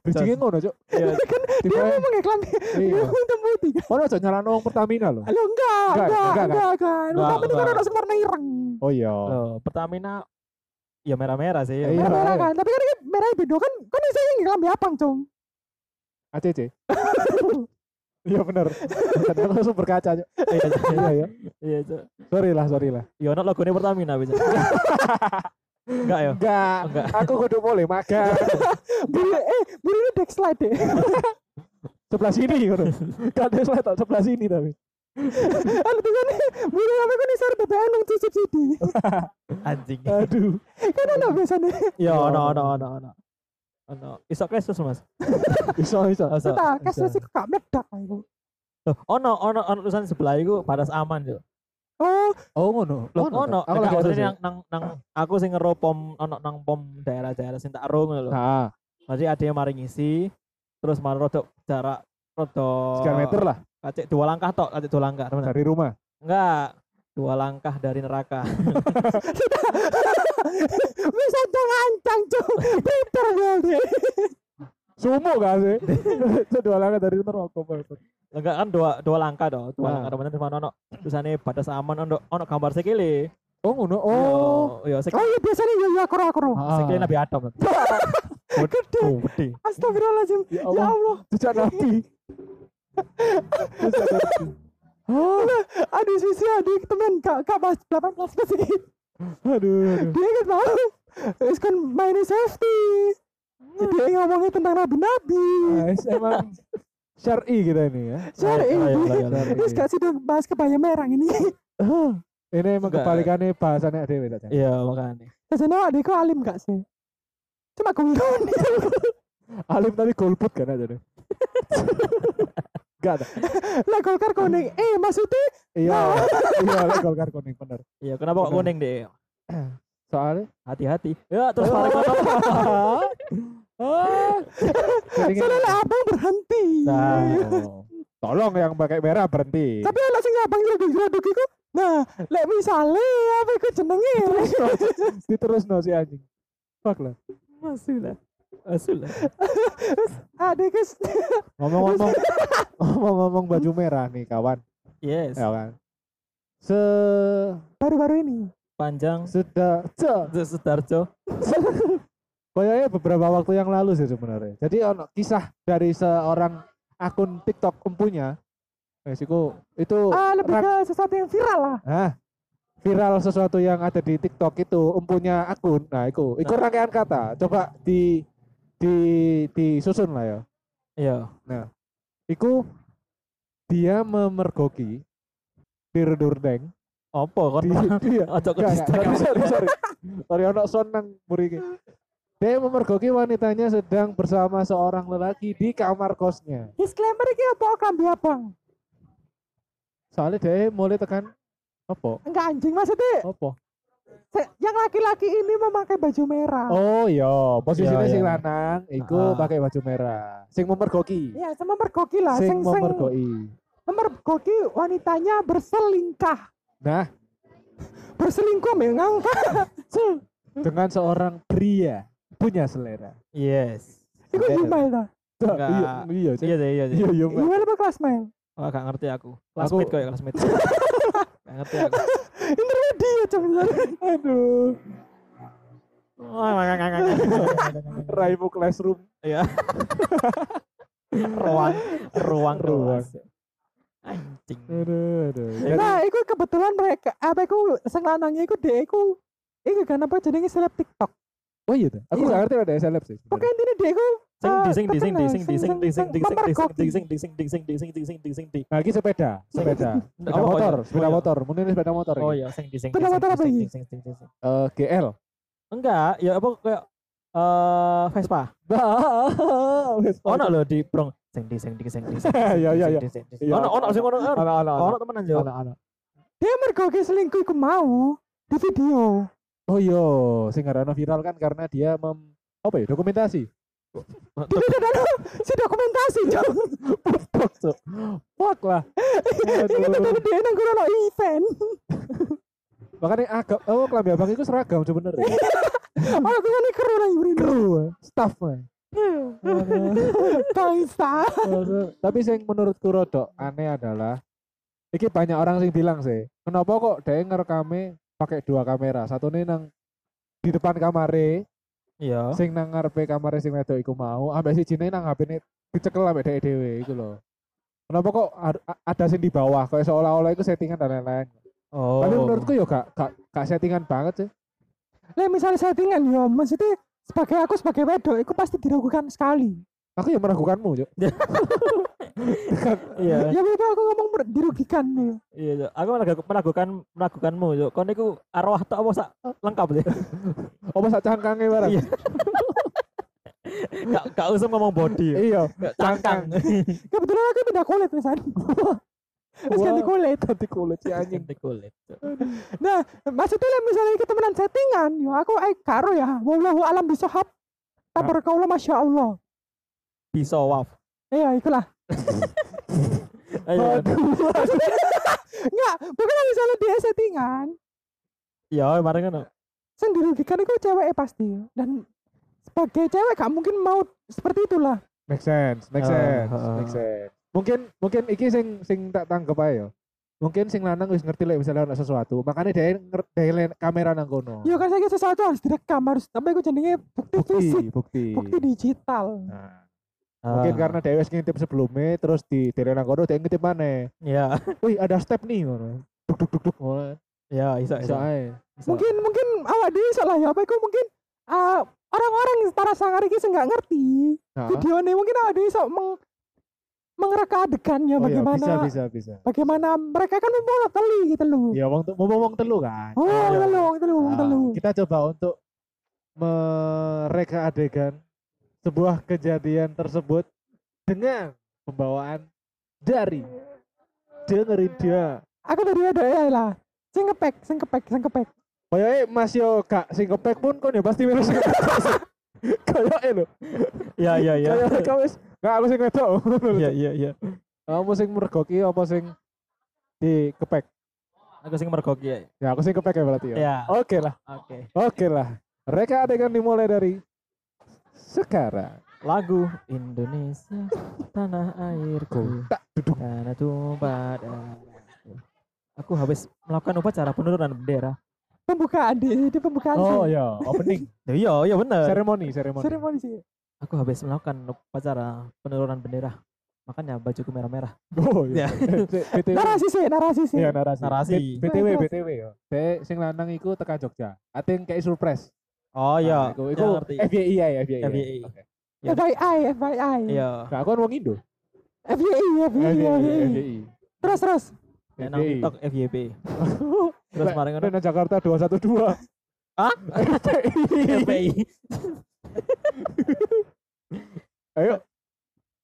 [SPEAKER 4] bridging ngono, Cuk.
[SPEAKER 2] Iya.
[SPEAKER 5] Dia mau kelambi. Dia
[SPEAKER 4] Iya.
[SPEAKER 5] mau hitam putih.
[SPEAKER 4] Ono aja nyalano wong Pertamina loh.
[SPEAKER 5] Lo enggak,
[SPEAKER 4] Enggak,
[SPEAKER 5] enggak, kan. Ini kan ada sing warna ireng.
[SPEAKER 4] Oh iya.
[SPEAKER 2] Pertamina ya merah-merah sih.
[SPEAKER 4] Iya.
[SPEAKER 5] Merah merah
[SPEAKER 4] iya.
[SPEAKER 5] kan. Tapi kan merah beda kan. Kan ini saya nggak kelambi abang, Cung.
[SPEAKER 4] ACC. Iya bener. Bener langsung berkaca. Cuk.
[SPEAKER 2] Iya,
[SPEAKER 4] Iya ya.
[SPEAKER 2] iya, Cuk.
[SPEAKER 4] Sorry lah, sorry lah.
[SPEAKER 2] Ya ono logone Pertamina bisa. Enggak ya?
[SPEAKER 4] Enggak,
[SPEAKER 2] Enggak.
[SPEAKER 4] aku kudu boleh makan.
[SPEAKER 5] Buri, eh, buri ini deck slide deh.
[SPEAKER 4] sebelah sini ngono. Kan dia slide tok sebelah sini tapi.
[SPEAKER 5] Ada tulisannya, buri apa kan isar BBM nung subsidi.
[SPEAKER 2] Anjing.
[SPEAKER 4] Aduh.
[SPEAKER 5] Kan ada biasanya.
[SPEAKER 2] Ya ono ono ono ono. Ono. Isok kesus, Mas.
[SPEAKER 4] Bisa bisa.
[SPEAKER 2] Iso.
[SPEAKER 5] Kita kasih sih gak meledak aku.
[SPEAKER 2] Ono ono ono tulisan sebelah iku batas aman, Cuk.
[SPEAKER 5] Oh,
[SPEAKER 4] Oh ngono.
[SPEAKER 2] Loh, ono.
[SPEAKER 4] Aku
[SPEAKER 2] Enggak,
[SPEAKER 4] lagi terus.
[SPEAKER 2] nang nang nang aku sing ngero pom ono nang pom daerah-daerah sing tak ero ngono lho.
[SPEAKER 4] Nah,
[SPEAKER 2] Jadi ada yang mari ngisi terus malah rodok jarak rodok
[SPEAKER 4] sekian meter lah
[SPEAKER 2] Kacik dua langkah tok, kacik dua langkah, teman.
[SPEAKER 4] dari rumah.
[SPEAKER 2] Enggak, dua langkah dari neraka.
[SPEAKER 5] bisa cung ancang cung. Peter berarti.
[SPEAKER 4] Sumo gak sih? Itu dua langkah dari neraka.
[SPEAKER 2] Enggak kan dua dua langkah dong, dua
[SPEAKER 4] Nah.
[SPEAKER 2] langkah teman terus mana ono tulisane batas aman ono ono gambar sikile.
[SPEAKER 4] Oh ngono. Oh.
[SPEAKER 2] Yo, yo
[SPEAKER 5] Oh iya biasanya iya iya koro koro.
[SPEAKER 2] sikile Nabi Adam.
[SPEAKER 5] Gede.
[SPEAKER 2] Oh, gede.
[SPEAKER 5] Astagfirullahaladzim.
[SPEAKER 4] Ya
[SPEAKER 5] Ya
[SPEAKER 4] Allah. Jejak Nabi. Jejak Nabi.
[SPEAKER 5] Oh, aduh sisi adik temen kak kak mas 18 plus ini.
[SPEAKER 4] Aduh, aduh.
[SPEAKER 5] Dia kan mau. Terus kan mainin safety. Jadi dia ngomongin tentang nabi-nabi.
[SPEAKER 4] Guys, emang syar'i kita ini ya.
[SPEAKER 2] Ayo.
[SPEAKER 5] terus gak sih udah bahas kebaya merah ini.
[SPEAKER 4] Ini emang kebalikannya bahasannya Dewi tak
[SPEAKER 2] Iya, makanya.
[SPEAKER 5] Biasanya adikku alim gak sih? Cuma gulung
[SPEAKER 4] Alim tapi golput kan aja deh. Enggak ada.
[SPEAKER 5] Lah Golkar kuning. Eh maksudnya
[SPEAKER 4] Iya, iya lah Golkar kuning bener.
[SPEAKER 2] Iya, kenapa kok
[SPEAKER 4] Benar.
[SPEAKER 2] kuning deh?
[SPEAKER 4] Soalnya
[SPEAKER 2] Hati-hati. Ya, terus balik
[SPEAKER 4] Ah.
[SPEAKER 5] Lah abang berhenti.
[SPEAKER 2] Nah.
[SPEAKER 4] Oh. Tolong yang pakai merah berhenti.
[SPEAKER 5] Tapi lah sing abang iku. Nah, lek misale apa iku jenenge?
[SPEAKER 4] Diterus no si anjing. Fuck lah.
[SPEAKER 2] Masuk lah. Masuk lah.
[SPEAKER 5] Adikku s-
[SPEAKER 4] Ngomong-ngomong ngomong-ngomong baju merah nih kawan.
[SPEAKER 2] Yes.
[SPEAKER 4] Ya kan. Se
[SPEAKER 5] baru-baru ini.
[SPEAKER 2] Panjang
[SPEAKER 4] sudah se-
[SPEAKER 2] Sudarjo.
[SPEAKER 4] Kayaknya beberapa waktu yang lalu sih sebenarnya. Jadi ono kisah dari seorang akun TikTok empunya. Eh, siku, itu
[SPEAKER 5] Ah, lebih ke sesuatu yang viral lah.
[SPEAKER 4] ah, viral sesuatu yang ada di TikTok itu empunya akun. Nah, itu itu
[SPEAKER 2] Nah.
[SPEAKER 4] rangkaian kata. Coba di di disusun lah ya.
[SPEAKER 2] Iya.
[SPEAKER 4] Iku dia memergoki Dirdurdeng
[SPEAKER 2] Apa kon?
[SPEAKER 4] dia
[SPEAKER 2] Ojo ke
[SPEAKER 4] sorry, sorry, sorry. Ono son nang. Dia memergoki wanitanya sedang bersama seorang lelaki di kamar kosnya.
[SPEAKER 5] Disclaimer iki apa klambi abang?
[SPEAKER 4] Soalnya dia mulai tekan apa?
[SPEAKER 5] Enggak anjing maksudnya
[SPEAKER 4] Apa?
[SPEAKER 5] se- yang laki-laki ini memakai baju merah.
[SPEAKER 4] Oh iya, posisinya
[SPEAKER 2] Iya,
[SPEAKER 4] sing
[SPEAKER 2] iya.
[SPEAKER 4] lanang iku
[SPEAKER 2] Ah.
[SPEAKER 4] pakai baju merah. Sing memergoki.
[SPEAKER 5] Ya, sama mergoki lah.
[SPEAKER 4] Sing
[SPEAKER 5] Sing sing
[SPEAKER 4] memergoki.
[SPEAKER 5] memergoki wanitanya berselingkah.
[SPEAKER 4] Nah,
[SPEAKER 5] Berselingkuh memang
[SPEAKER 4] dengan seorang pria punya selera.
[SPEAKER 2] Yes.
[SPEAKER 5] Iku email
[SPEAKER 2] Enggak.
[SPEAKER 4] iya, iya.
[SPEAKER 2] Iya, iya, iya.
[SPEAKER 4] iya, iya, Mbak.
[SPEAKER 5] Email apa kelas mail?
[SPEAKER 2] Oh, gak ngerti aku.
[SPEAKER 4] Aku-
[SPEAKER 2] Classmate kok ya, classmate. Gak ngerti aku.
[SPEAKER 5] Intermediate coba.
[SPEAKER 4] Aduh, raimu classroom.
[SPEAKER 2] Iya. ruang ruang
[SPEAKER 4] Ruang.
[SPEAKER 2] Anjing.
[SPEAKER 4] Aduh, aduh.
[SPEAKER 2] Ya,
[SPEAKER 5] Nah, iku kebetulan mereka apa iku sing lanangnya iku dhek iku iku kan apa jenenge seleb TikTok.
[SPEAKER 4] Oh iya, tuh. aku
[SPEAKER 5] Iya.
[SPEAKER 4] gak ngerti ada seleb sih.
[SPEAKER 5] Pokoknya intinya dhek iku
[SPEAKER 2] Sing
[SPEAKER 5] eh,
[SPEAKER 2] di sing di sing di sing di sing di sing di sing di sing di sing di sing di sing di sing di sing di sing di sing di
[SPEAKER 4] Nah, ini sepeda, sepeda. Sepeda
[SPEAKER 2] Oh,
[SPEAKER 4] motor,
[SPEAKER 2] iya.
[SPEAKER 4] sepeda
[SPEAKER 2] Oh, iya.
[SPEAKER 4] motor. Mungkin sepeda motor.
[SPEAKER 2] Oh iya, sing di sing di
[SPEAKER 5] Sepeda
[SPEAKER 2] sing
[SPEAKER 5] motor
[SPEAKER 2] di
[SPEAKER 5] apa
[SPEAKER 2] sing
[SPEAKER 5] ini?
[SPEAKER 2] di sing di sing.
[SPEAKER 4] Eh, GL.
[SPEAKER 2] Enggak, ya apa kayak eh Vespa. Ono lho di Brong. Sing di sing di sing di sing.
[SPEAKER 4] Iya, iya, iya. Iya.
[SPEAKER 2] Ono ono sing ono. ono. Ono temenan yo.
[SPEAKER 4] ana ana.
[SPEAKER 5] dia mergoki selingkuh iku mau di video.
[SPEAKER 4] Oh iya, sing karena viral kan karena dia mem apa ya dokumentasi.
[SPEAKER 5] Tidak ada si dokumentasi, Cok.
[SPEAKER 4] Fuck. Aduh.
[SPEAKER 5] Dia nang kono event.
[SPEAKER 4] Makanya agak oh kelambi abang itu seragam sebenarnya.
[SPEAKER 5] Ono tuane kru nang mrene.
[SPEAKER 4] Kru, staff mah.
[SPEAKER 5] Bangsa.
[SPEAKER 4] Tapi yang menurutku rodok aneh adalah iki banyak orang sing bilang sih, kenapa kok dia ngerekame pakai dua kamera, satu nih nang di depan kamare,
[SPEAKER 2] Iya.
[SPEAKER 4] sing nang ngarepe kamare sing wedok iku mau, ambek si jine nang HP-ne dicekel ambek dhek dhewe iku lho. Kenapa kok ada sing di bawah, kayak seolah-olah itu settingan dan lain-lain.
[SPEAKER 2] Oh.
[SPEAKER 4] Tapi menurutku ya gak, gak, gak settingan banget sih.
[SPEAKER 5] Lah misalnya settingan yo maksudnya sebagai aku sebagai wedok itu pasti diragukan sekali.
[SPEAKER 4] Aku ya meragukanmu, Cuk.
[SPEAKER 2] Iya.
[SPEAKER 5] Ya betul aku ngomong dirugikan nih.
[SPEAKER 2] Iya, Cuk. aku meragukan meragukan meragukanmu, Cuk. Kon niku arwah tok apa sak lengkap sih?
[SPEAKER 4] Apa sak cangkange barang?
[SPEAKER 2] Iya. Gak gak usah ngomong body.
[SPEAKER 4] Iya,
[SPEAKER 2] cangkang.
[SPEAKER 5] Kebetulan aku pindah kulit misalnya. Terus ganti kulit.
[SPEAKER 4] ganti kulit si anjing.
[SPEAKER 2] Ganti kulit.
[SPEAKER 5] Nah, maksudnya misalnya kita temenan settingan, yo aku eh karo ya. Wallahu alam bisahab. Tabarakallah masya Allah.
[SPEAKER 2] Bisa waf.
[SPEAKER 5] Iya, itulah.
[SPEAKER 2] Ayo.
[SPEAKER 5] Enggak, bukan misalnya dia settingan.
[SPEAKER 2] Iya, kemarin kan.
[SPEAKER 5] Yang dirugikan itu cewek pasti. Dan sebagai cewek gak mungkin mau seperti itulah.
[SPEAKER 4] Make sense, make
[SPEAKER 2] Ah,
[SPEAKER 4] sense,
[SPEAKER 2] ah.
[SPEAKER 4] make sense. Mungkin mungkin iki sing sing tak tangkep ae yo. Mungkin sing lanang wis ngerti lek misalnya ono sesuatu, makanya dia nger- dia le- kamera nang kono.
[SPEAKER 5] Ya kan saya sesuatu harus direkam harus tapi aku jenenge bukti,
[SPEAKER 4] bukti,
[SPEAKER 5] fisik,
[SPEAKER 4] bukti.
[SPEAKER 5] bukti digital.
[SPEAKER 4] Nah, mungkin
[SPEAKER 2] Ah,
[SPEAKER 4] karena dia wis ngintip sebelumnya terus di dia nang kono dia ngintip mana.
[SPEAKER 2] Iya,
[SPEAKER 4] Wih, ada step nih ngono. Duk duk duk duk. ngono.
[SPEAKER 2] iya, bisa,
[SPEAKER 4] Bisa
[SPEAKER 2] bisa.
[SPEAKER 5] Mungkin mungkin awak dhewe iso lah ya apa iku mungkin ah, orang-orang yang setara sangar iki sing gak ngerti.
[SPEAKER 4] Nah,
[SPEAKER 5] Video ini mungkin awak dhewe iso meng, mengereka adegannya
[SPEAKER 4] oh iya,
[SPEAKER 5] bagaimana
[SPEAKER 4] bisa bisa bisa.
[SPEAKER 5] bagaimana mereka kan mau teli gitu loh.
[SPEAKER 4] Ya wong mau ngomong telu kan.
[SPEAKER 5] Oh,
[SPEAKER 2] Iya.
[SPEAKER 5] telu, telu,
[SPEAKER 4] Nah,
[SPEAKER 5] telu.
[SPEAKER 4] kita coba untuk mereka adegan sebuah kejadian tersebut dengan pembawaan dari dengerin dia.
[SPEAKER 5] Aku dari ada ya lah. Sing kepek, sing kepek, sing kepek.
[SPEAKER 4] Kayaknya Mas yo gak sing kepek pun kon ya pasti minus. Kayaknya lho.
[SPEAKER 2] Iya, iya, iya.
[SPEAKER 4] Kayaknya kau wis gak aku sing wedok.
[SPEAKER 2] Iya, iya, iya.
[SPEAKER 4] Kamu sing mergoki apa sing di kepek?
[SPEAKER 2] Aku sing mergoki ya.
[SPEAKER 4] Ya aku sing kepek ya berarti ya.
[SPEAKER 2] Iya.
[SPEAKER 4] Oke lah.
[SPEAKER 2] Oke.
[SPEAKER 4] Oke lah. Reka adegan dimulai dari sekarang.
[SPEAKER 2] Lagu Indonesia tanah airku
[SPEAKER 4] Tak duduk.
[SPEAKER 2] karena tumpah. Aku habis melakukan upacara penurunan bendera.
[SPEAKER 5] Pembukaan di, di pembukaan
[SPEAKER 4] Oh
[SPEAKER 5] sih.
[SPEAKER 4] ya, opening.
[SPEAKER 2] Ya, Iya, iya bener.
[SPEAKER 4] seremoni, seremoni.
[SPEAKER 5] Seremoni sih.
[SPEAKER 2] Aku habis melakukan upacara penurunan bendera. Makanya bajuku merah-merah.
[SPEAKER 4] Oh iya.
[SPEAKER 2] Ya.
[SPEAKER 4] BTW.
[SPEAKER 5] Narasi sih, narasi sih.
[SPEAKER 4] Iya narasi.
[SPEAKER 2] Narasi.
[SPEAKER 4] BTW. BTW yo. Dek sing lanang iku teka Jogja. Ating kayak surprise.
[SPEAKER 2] Oh
[SPEAKER 4] Nah,
[SPEAKER 2] iya,
[SPEAKER 4] iku
[SPEAKER 2] iya
[SPEAKER 4] iku
[SPEAKER 2] ngerti.
[SPEAKER 4] FYI ya, FYI. ya.
[SPEAKER 2] FYI. Iya.
[SPEAKER 5] FYI, FYI.
[SPEAKER 2] Iya.
[SPEAKER 4] Nah, aku kan wong Indo.
[SPEAKER 5] FYI, FYI, FYI.
[SPEAKER 4] FYI.
[SPEAKER 5] Terus, terus.
[SPEAKER 2] Nek nang. TikTok FYP. Terus kemarin
[SPEAKER 4] lek
[SPEAKER 2] ngono
[SPEAKER 4] nang Jakarta 212.
[SPEAKER 2] Hah? FYI.
[SPEAKER 4] Ayo.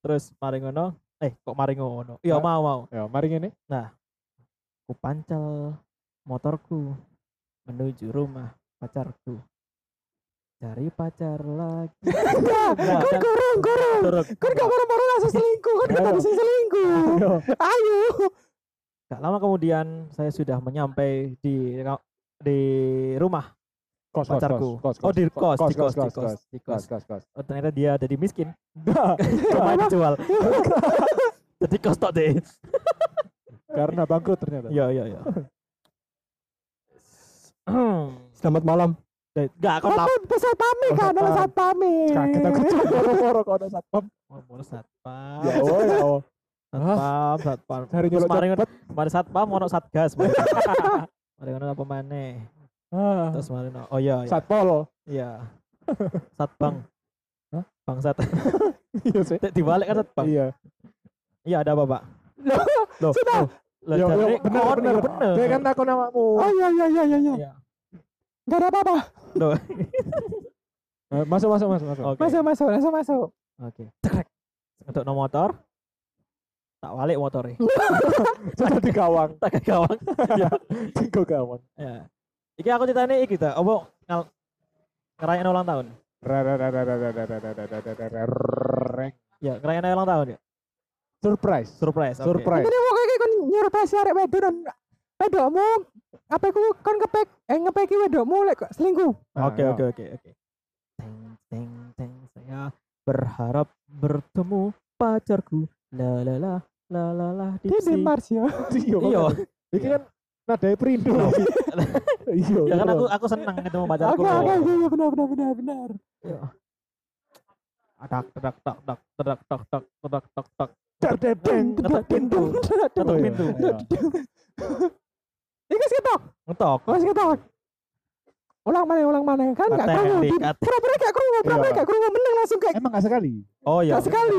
[SPEAKER 2] Terus mari ngono. Eh, kok mari ngono? Iya,
[SPEAKER 4] Hah?
[SPEAKER 2] mau mau.
[SPEAKER 4] Ya, mari ngene.
[SPEAKER 2] Aku pancal motorku menuju rumah pacarku. Cari pacar lagi.
[SPEAKER 5] Enggak, kan kurang, kurang. Kan gak baru-baru langsung selingkuh. Kan kita bisa selingkuh.
[SPEAKER 4] Ayo.
[SPEAKER 2] Gak lama kemudian saya sudah menyampai di di rumah
[SPEAKER 4] Kos,
[SPEAKER 2] pacarku.
[SPEAKER 4] kos, kos,
[SPEAKER 2] oh di kos, di kos, di kos, di
[SPEAKER 4] Kos,
[SPEAKER 2] kos.
[SPEAKER 4] kos.
[SPEAKER 2] Oh, ternyata dia jadi miskin. Rumah dijual. jadi kos tok deh.
[SPEAKER 4] karena bangkrut ternyata.
[SPEAKER 2] Iya, iya, iya.
[SPEAKER 5] Selamat malam.
[SPEAKER 2] Gak, kau lap.
[SPEAKER 5] pesat pame kan, ada saat pame.
[SPEAKER 4] Kaget aku cuma moro-moro kok ada satpam.
[SPEAKER 2] Ngomong satpam.
[SPEAKER 4] Ya oh, ya oh.
[SPEAKER 2] Satpam, satpam.
[SPEAKER 4] Cari nyolok cepet.
[SPEAKER 2] mari satpam ono satgas. Mari Mari ngono apa maneh?
[SPEAKER 4] Ah,
[SPEAKER 2] Terus mari. Oh iya, iya.
[SPEAKER 4] Satpol.
[SPEAKER 2] Iya. Satbang.
[SPEAKER 4] Hah?
[SPEAKER 2] Bangsat.
[SPEAKER 4] Iya sih.
[SPEAKER 2] Dibalik kan satbang.
[SPEAKER 4] Iya.
[SPEAKER 2] Iya ada apa, Pak?
[SPEAKER 5] Loh,
[SPEAKER 2] Loh,
[SPEAKER 5] Sudah.
[SPEAKER 2] loh.
[SPEAKER 4] Bener.
[SPEAKER 2] iya bener.
[SPEAKER 4] Dia kan namamu.
[SPEAKER 5] Oh iya, iya, iya, iya. iya. Gak ada apa-apa.
[SPEAKER 4] Masuk, masuk, masuk, masuk.
[SPEAKER 2] Oke.
[SPEAKER 5] Masuk, masuk, langsung masuk.
[SPEAKER 2] Oke. Cekrek. Untuk no motor. Tak balik motornya.
[SPEAKER 4] Sudah di gawang.
[SPEAKER 2] tak ke gawang.
[SPEAKER 4] Tinggal gawang.
[SPEAKER 2] Ya. Iki aku ceritanya iki ta. Apa ngal ngerayain ulang tahun? Ya, ngerayain ulang tahun ya.
[SPEAKER 4] Surprise.
[SPEAKER 2] Surprise.
[SPEAKER 4] Surprise.
[SPEAKER 5] Ini mau kayak kon nyuruh pesi arek wedok dan wedokmu apa iku kon kepek eh ngepeki wedokmu lek selingkuh.
[SPEAKER 4] Nah,
[SPEAKER 2] Oke
[SPEAKER 4] ya.
[SPEAKER 2] oke oke oke. Teng teng teng saya berharap bertemu pacarku. La la la la la la
[SPEAKER 5] di. Mars ya.
[SPEAKER 4] Iya.
[SPEAKER 2] Iya.
[SPEAKER 4] Iki kan nadai perindo. Iya.
[SPEAKER 2] Ya kan
[SPEAKER 4] iya.
[SPEAKER 2] aku aku seneng ketemu pacarku.
[SPEAKER 5] Oke oke iya iya, benar benar benar benar.
[SPEAKER 2] Tak tak tak tak tak tak tak tak tak tak.
[SPEAKER 4] Derdedeng,
[SPEAKER 2] Ketok pintu. Ketok
[SPEAKER 4] Oh, iya,
[SPEAKER 2] pintu.
[SPEAKER 4] Iya.
[SPEAKER 5] Iki ketok.
[SPEAKER 2] Ngetok.
[SPEAKER 5] Mas ketok. Ulang mana ulang mana kan gak
[SPEAKER 2] Kate,
[SPEAKER 5] krungu.
[SPEAKER 2] Dik,
[SPEAKER 5] Di-
[SPEAKER 2] kate.
[SPEAKER 5] Pura-pura gak pura-pura
[SPEAKER 4] Iya.
[SPEAKER 5] gak meneng langsung kayak
[SPEAKER 4] Emang gak sekali.
[SPEAKER 2] Oh iya.
[SPEAKER 5] gak sekali.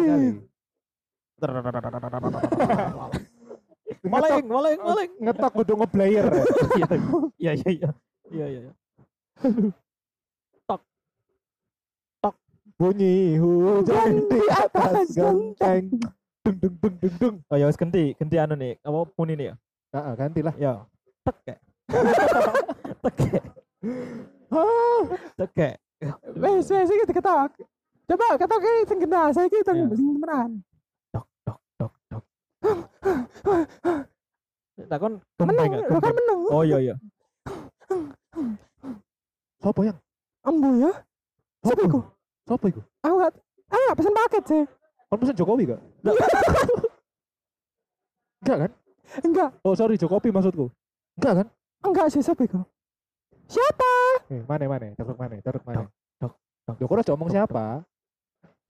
[SPEAKER 2] Maling, maling, maling.
[SPEAKER 4] Ngetok kudu ngeblayer.
[SPEAKER 2] Iya, iya, iya. Iya, iya, iya.
[SPEAKER 4] Bunyi hujan di atas genteng. Dung dung dung dung dung.
[SPEAKER 2] Oh ya ganti, ganti anu nih. Apa pun ini ya?
[SPEAKER 4] Heeh, gantilah.
[SPEAKER 2] Ya. Tekek. Tekek. Tekek.
[SPEAKER 5] Wes wes iki ketok. Coba ketok iki sing kena, saya iki
[SPEAKER 2] Iya.
[SPEAKER 5] temenan.
[SPEAKER 2] Dok, dok, dok, dok. Lah kon
[SPEAKER 5] Meneng, lo kan meneng.
[SPEAKER 2] Oh iya iya.
[SPEAKER 4] Sopo yang?
[SPEAKER 5] Embu ya. Siapa iku?
[SPEAKER 4] Sopo iku?
[SPEAKER 5] Aku gak aku gak pesen paket sih.
[SPEAKER 4] Kon pesen Jokowi gak? Enggak kan?
[SPEAKER 5] Enggak,
[SPEAKER 4] Oh sorry Jokowi maksudku. Enggak kan?
[SPEAKER 5] enggak sih siapa iku? Siapa?
[SPEAKER 4] Eh, mana mana? Dok mana? Dok mana?
[SPEAKER 2] Dok, dok, dok,
[SPEAKER 4] Dok ora ngomong
[SPEAKER 2] dok,
[SPEAKER 4] siapa?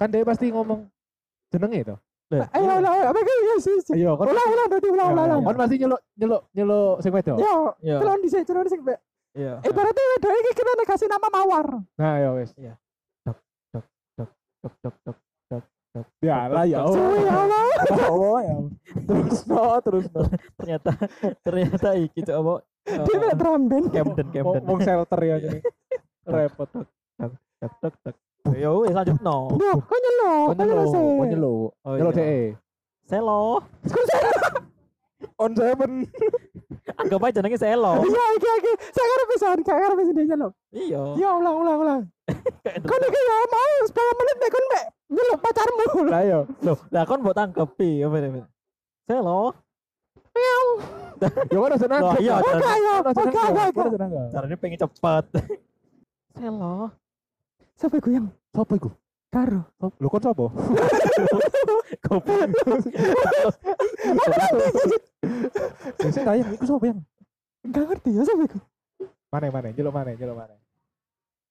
[SPEAKER 4] Kan dia pasti ngomong jenenge itu.
[SPEAKER 5] Ayo
[SPEAKER 2] iya.
[SPEAKER 5] ulang, apa iku? Yes, yes.
[SPEAKER 4] Ayo, kon
[SPEAKER 5] Ulang ulang berarti ulang ulang. ulang.
[SPEAKER 4] Kon pasti nyeluk nyeluk nyeluk sing wedok.
[SPEAKER 5] Yo,
[SPEAKER 2] Iya.
[SPEAKER 5] celon dhisik, celon dhisik. Mbak.
[SPEAKER 2] Iya.
[SPEAKER 5] Ibaratnya wedok iki kita kasih nama Mawar.
[SPEAKER 4] Nah, ya wes.
[SPEAKER 2] Dok, dok, dok
[SPEAKER 4] ya lah ya,
[SPEAKER 5] ya, ya Allah.
[SPEAKER 4] Ya Allah. Terus no terus no
[SPEAKER 2] ternyata ternyata iki cok apa
[SPEAKER 5] dia bilang teramben
[SPEAKER 2] Camden Camden
[SPEAKER 4] mau shelter ya jadi. Repot.
[SPEAKER 2] Tak tak tak tak ya wes lanjut. No.
[SPEAKER 4] Kau nyelo kau nyelo
[SPEAKER 2] kau
[SPEAKER 4] nyelo
[SPEAKER 2] nyelo
[SPEAKER 4] de
[SPEAKER 2] selo.
[SPEAKER 4] On seven.
[SPEAKER 2] Anggap aja nangis selo.
[SPEAKER 5] Iya oke oke saya ngarep bisa saya ngarep bisa dia nyelo
[SPEAKER 2] iya.
[SPEAKER 5] Ya ulang ulang. Ulang kau nih mau 10 menit deh kau mek belum pacarmu.
[SPEAKER 4] Lah yo
[SPEAKER 2] loh lah kon buat tangkepi apa ya,
[SPEAKER 4] nih saya lo.
[SPEAKER 2] Meow. Ya
[SPEAKER 5] mana
[SPEAKER 2] senang
[SPEAKER 5] loh
[SPEAKER 4] iya
[SPEAKER 5] oke oke oke
[SPEAKER 2] caranya pengen cepat. Saya lo.
[SPEAKER 5] Siapa gue yang?
[SPEAKER 4] Siapa gue
[SPEAKER 5] Karo.
[SPEAKER 4] Lo kon sapa?
[SPEAKER 2] Kopi.
[SPEAKER 4] Sing kaya iku sapa yang?
[SPEAKER 5] Enggak ngerti ya sapa iku.
[SPEAKER 4] Mane mane, jeluk mane, jeluk mane.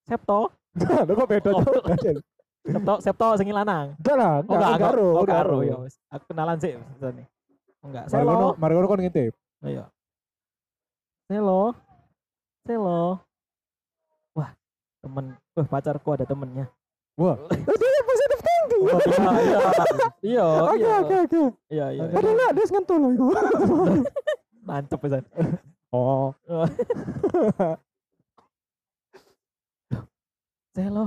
[SPEAKER 2] Septo.
[SPEAKER 4] Lo kok beda.
[SPEAKER 2] Oh. Septo, Septo sing lanang.
[SPEAKER 4] Enggak lah,
[SPEAKER 2] Oh enggak, enggak.
[SPEAKER 4] karo,
[SPEAKER 2] Oh,
[SPEAKER 4] karo.
[SPEAKER 2] Ya wis. Aku kenalan sih sebenarnya. Enggak.
[SPEAKER 4] Mari ngono kon ngintip.
[SPEAKER 2] Ayo. Selo. Selo. Wah, temen, wah pacarku ada temennya.
[SPEAKER 4] Wah,
[SPEAKER 5] Oh, dia positif thinking.
[SPEAKER 2] Oh, iya, iya, iya,
[SPEAKER 5] Oke
[SPEAKER 2] iya,
[SPEAKER 5] oke oke.
[SPEAKER 2] iya, iya, iya.
[SPEAKER 5] Padahal enggak dia ngentul loh iku.
[SPEAKER 2] Mantep pisan.
[SPEAKER 4] oh,
[SPEAKER 2] Selo,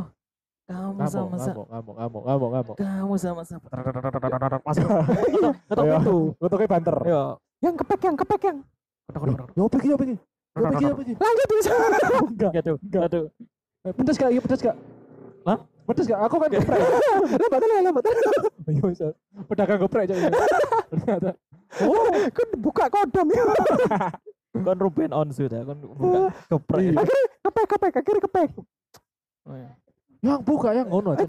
[SPEAKER 2] kamu sama
[SPEAKER 4] ngamuk, ngamuk, ngamuk, ngamuk, ngamuk.
[SPEAKER 2] kamu sama siapa? Masuk.
[SPEAKER 4] Ayo.
[SPEAKER 2] pintu.
[SPEAKER 4] Utoknya banter.
[SPEAKER 2] Yo.
[SPEAKER 5] Yang kepek yang kepek yang.
[SPEAKER 2] Ketok, ketok, ketok.
[SPEAKER 4] Yo pergi, yo pergi.
[SPEAKER 5] Lanjut bisa.
[SPEAKER 4] Enggak.
[SPEAKER 2] Gitu, gitu.
[SPEAKER 4] Eh, Pedes gak? Iya pedes gak?
[SPEAKER 2] Hah?
[SPEAKER 4] Pedes gak? Aku kan geprek.
[SPEAKER 5] Lambat lambat.
[SPEAKER 4] Iya, bisa. Pedagang geprek aja. Ternyata.
[SPEAKER 5] Oh, kan buka kodam ya.
[SPEAKER 2] Kon Ruben on sudah, kon buka keprek.
[SPEAKER 4] Iya.
[SPEAKER 5] Akhirnya kepek kepek akhirnya kepek.
[SPEAKER 2] Oh, iya.
[SPEAKER 4] Yang buka yang ngono aja.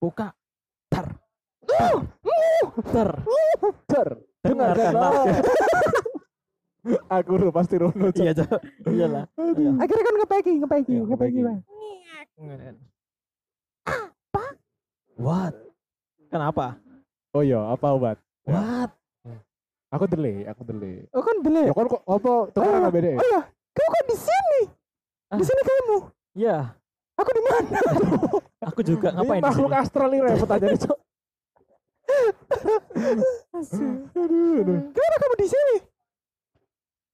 [SPEAKER 2] Buka. Ter. Ter.
[SPEAKER 4] Ter.
[SPEAKER 2] Dengarkanlah.
[SPEAKER 4] Aku udah pasti rono.
[SPEAKER 2] Iya. Iyalah. Iya.
[SPEAKER 5] Akhirnya kan
[SPEAKER 4] Iya,
[SPEAKER 5] kepeki.
[SPEAKER 4] kepeki.
[SPEAKER 5] Bang.
[SPEAKER 2] Apa? What? Kenapa?
[SPEAKER 4] Oh iya, apa obat? Ya.
[SPEAKER 2] What?
[SPEAKER 4] Aku dele, aku dele.
[SPEAKER 5] Oh kan dele.
[SPEAKER 4] Ya kan kok apa tukaran
[SPEAKER 5] Oh.
[SPEAKER 4] beda?
[SPEAKER 5] Oh iya, kamu kok di sini? Di
[SPEAKER 2] Ah.
[SPEAKER 5] sini kamu.
[SPEAKER 2] Iya,
[SPEAKER 5] Aku di mana?
[SPEAKER 2] aku juga
[SPEAKER 4] Ini
[SPEAKER 2] ngapain di sini?
[SPEAKER 4] makhluk astral ini repot aja nih, Cok. Aduh, aduh.
[SPEAKER 5] Kenapa kamu di sini?